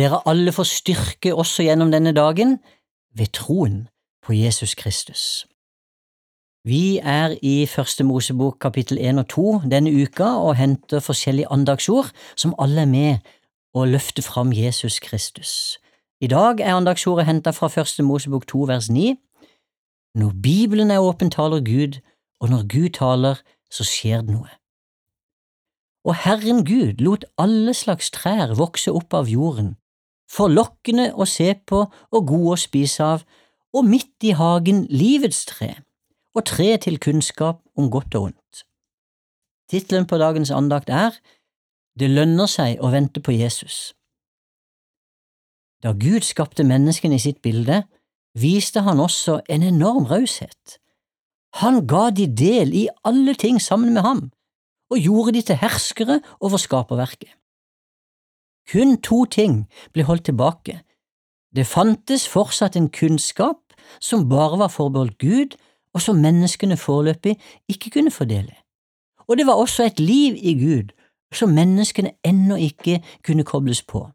dere alle får styrke også gjennom denne dagen ved troen på Jesus Kristus. Vi er i Første Mosebok kapittel 1 og 2 denne uka og henter forskjellige andagsord som alle er med å løfte fram Jesus Kristus. I dag er andagsordet hentet fra Første Mosebok 2 vers 9. Når Bibelen er åpen, taler Gud, og når Gud taler, så skjer det noe. Og Herren Gud lot alle slags trær vokse opp av jorden, forlokkende å se på og gode å spise av, og midt i hagen livets tre og tre til kunnskap om godt og ondt. Tittelen på dagens andakt er Det lønner seg å vente på Jesus. Da Gud skapte menneskene i sitt bilde, viste han også en enorm raushet. Han ga de del i alle ting sammen med ham, og gjorde de til herskere over skaperverket. Kun to ting ble holdt tilbake. Det fantes fortsatt en kunnskap som bare var forbeholdt Gud, og som menneskene foreløpig ikke kunne fordele. Og det var også et liv i Gud som menneskene ennå ikke kunne kobles på.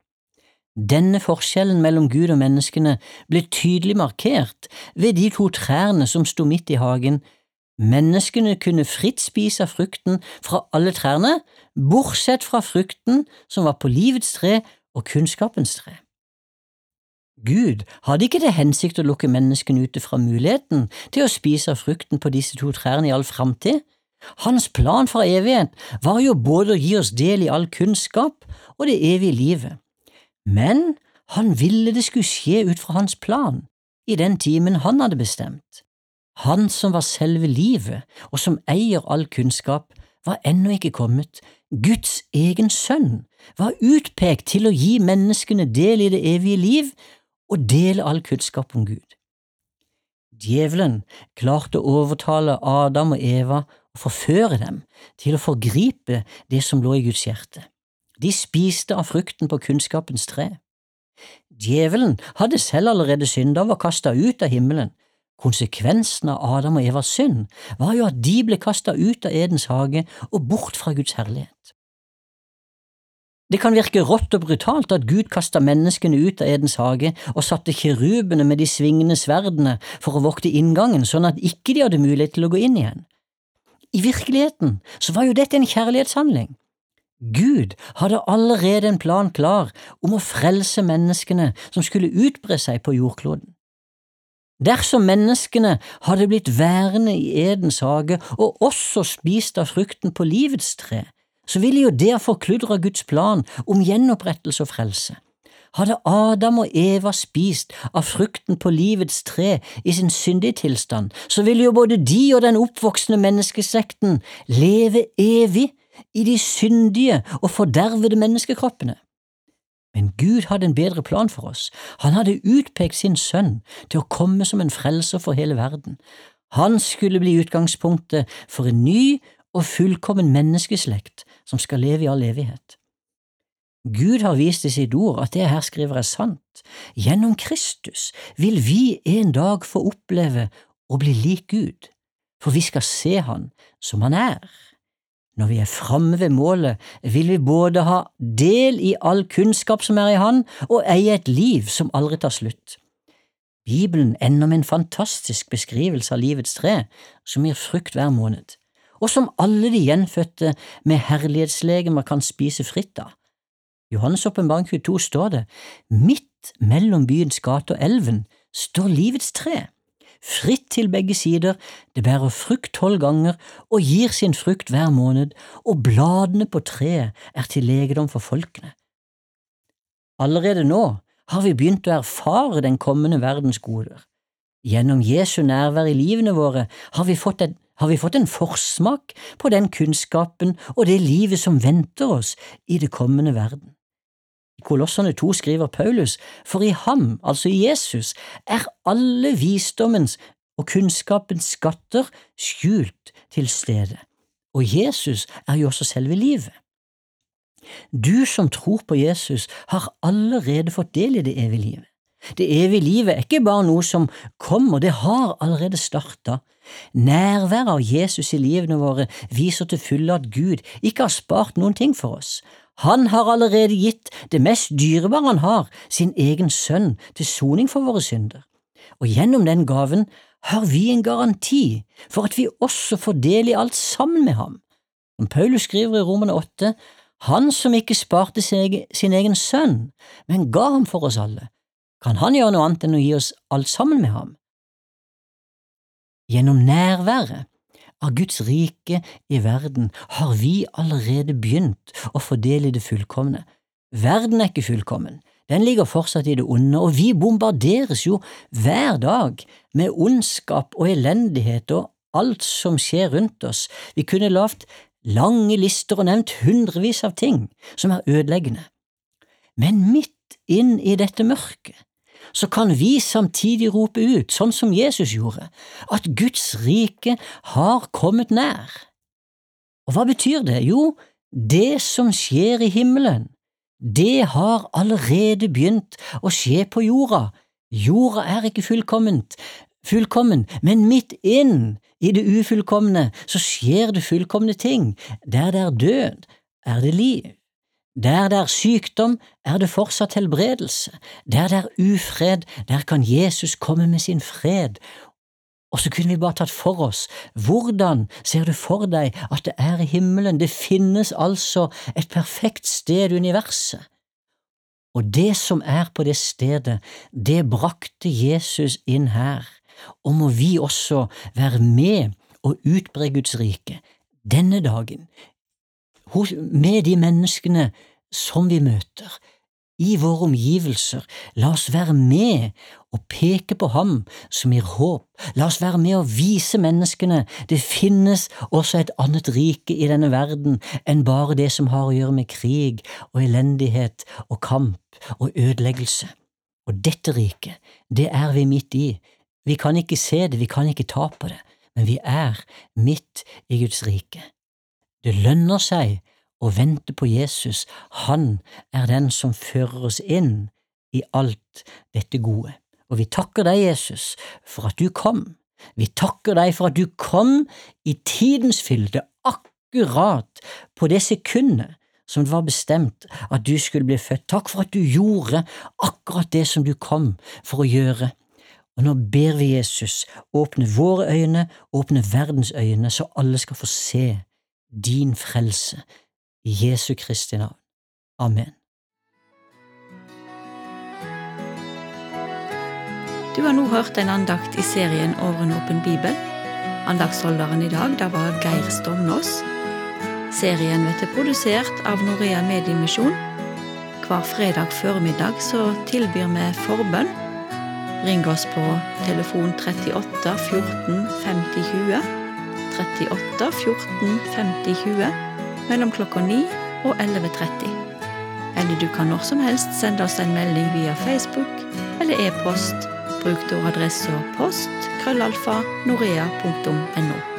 Denne forskjellen mellom Gud og menneskene ble tydelig markert ved de to trærne som sto midt i hagen. Menneskene kunne fritt spise frukten fra alle trærne, bortsett fra frukten som var på livets tre og kunnskapens tre. Gud hadde ikke til hensikt å lukke menneskene ute fra muligheten til å spise frukten på disse to trærne i all framtid. Hans plan for evighet var jo både å gi oss del i all kunnskap og det evige livet, men han ville det skulle skje ut fra hans plan, i den timen han hadde bestemt. Han som var selve livet, og som eier all kunnskap, var ennå ikke kommet. Guds egen sønn var utpekt til å gi menneskene del i det evige liv og dele all kunnskap om Gud. Djevelen klarte å overtale Adam og Eva og forføre dem til å forgripe det som lå i Guds hjerte. De spiste av frukten på kunnskapens tre. Djevelen hadde selv allerede synda og var kasta ut av himmelen. Konsekvensen av Adam og Evas synd var jo at de ble kasta ut av Edens hage og bort fra Guds herlighet. Det kan virke rått og brutalt at Gud kasta menneskene ut av Edens hage og satte kirubene med de svingende sverdene for å vokte inngangen sånn at ikke de hadde mulighet til å gå inn igjen. I virkeligheten så var jo dette en kjærlighetshandling. Gud hadde allerede en plan klar om å frelse menneskene som skulle utbre seg på jordkloden. Dersom menneskene hadde blitt værende i Edens hage og også spist av frukten på livets tre, så ville jo det ha forkludra Guds plan om gjenopprettelse og frelse. Hadde Adam og Eva spist av frukten på livets tre i sin syndige tilstand, så ville jo både de og den oppvoksende menneskesekten leve evig i de syndige og fordervede menneskekroppene. Men Gud hadde en bedre plan for oss. Han hadde utpekt sin sønn til å komme som en frelser for hele verden. Han skulle bli utgangspunktet for en ny og fullkommen menneskeslekt som skal leve i all evighet. Gud har vist i sitt ord at det her skriver er sant. Gjennom Kristus vil vi en dag få oppleve å bli lik Gud, for vi skal se Han som Han er. Når vi er framme ved målet, vil vi både ha del i all kunnskap som er i Han, og eie et liv som aldri tar slutt. Bibelen ender med en fantastisk beskrivelse av livets tre, som gir frukt hver måned og som alle de gjenfødte med herlighetslegemer kan spise fritt av. Johannes åpenbaring 22 står det, midt mellom byens gate og elven står livets tre, fritt til begge sider, det bærer frukt tolv ganger og gir sin frukt hver måned, og bladene på treet er til legedom for folkene. Allerede nå har vi begynt å erfare den kommende verdens goder. Gjennom Jesu nærvær i livene våre har vi fått har vi fått en forsmak på den kunnskapen og det livet som venter oss i det kommende verden. I Kolossene 2 skriver Paulus, for i ham, altså i Jesus, er alle visdommens og kunnskapens skatter skjult til stede, og Jesus er jo også selve livet. Du som tror på Jesus, har allerede fått del i det evige livet. Det evige livet er ikke bare noe som kommer, det har allerede starta. Nærværet av Jesus i livene våre viser til fulle at Gud ikke har spart noen ting for oss. Han har allerede gitt det mest dyrebare han har, sin egen sønn, til soning for våre synder. Og gjennom den gaven har vi en garanti for at vi også får del i alt sammen med ham. Som Paulus skriver i romene 8, han som ikke sparte seg sin egen sønn, men ga ham for oss alle, kan han gjøre noe annet enn å gi oss alt sammen med ham? Gjennom nærværet av Guds rike i verden har vi allerede begynt å fordele det fullkomne. Verden er ikke fullkommen, den ligger fortsatt i det onde, og vi bombarderes jo hver dag med ondskap og elendighet og alt som skjer rundt oss. Vi kunne lavt lange lister og nevnt hundrevis av ting som er ødeleggende. Men midt inn i dette mørket så kan vi samtidig rope ut, sånn som Jesus gjorde, at Guds rike har kommet nær. Og hva betyr det? Jo, det som skjer i himmelen, det har allerede begynt å skje på jorda. Jorda er ikke fullkomment, fullkommen, men midt inn i det ufullkomne så skjer det fullkomne ting. Der det er død, er det liv. Der det er sykdom, er det fortsatt helbredelse. Der det er ufred, der kan Jesus komme med sin fred. Og så kunne vi bare tatt for oss, hvordan ser du for deg at det er i himmelen, det finnes altså et perfekt sted i universet. Og det som er på det stedet, det brakte Jesus inn her, og må vi også være med og utbre Guds rike denne dagen, med de menneskene som vi møter, i våre omgivelser, la oss være med og peke på ham som gir håp, la oss være med og vise menneskene det finnes også et annet rike i denne verden enn bare det som har å gjøre med krig og elendighet og kamp og ødeleggelse. Og dette riket, det er vi midt i, vi kan ikke se det, vi kan ikke ta på det, men vi er midt i Guds rike. Det lønner seg å vente på Jesus, han er den som fører oss inn i alt dette gode. Og vi takker deg, Jesus, for at du kom. Vi takker deg for at du kom i tidens fylde, akkurat på det sekundet som det var bestemt at du skulle bli født. Takk for at du gjorde akkurat det som du kom for å gjøre. Og nå ber vi Jesus åpne våre øyne, åpne verdens øyne, så alle skal få se din frelse i Jesu Kristi navn. Amen. Du har nå hørt en andakt i serien Over en åpen bibel. Andaktsholderen i dag da var Geir Stovnås. Serien blir produsert av Norea Mediemisjon. Hver fredag formiddag så tilbyr vi forbønn. Ring oss på telefon 38 14 50 20. 38 14 50 20 mellom klokka 9 og 11.30. Eller du kan når som helst sende oss en melding via Facebook eller e-post. Bruk da adressa post krøllalfa norea.no.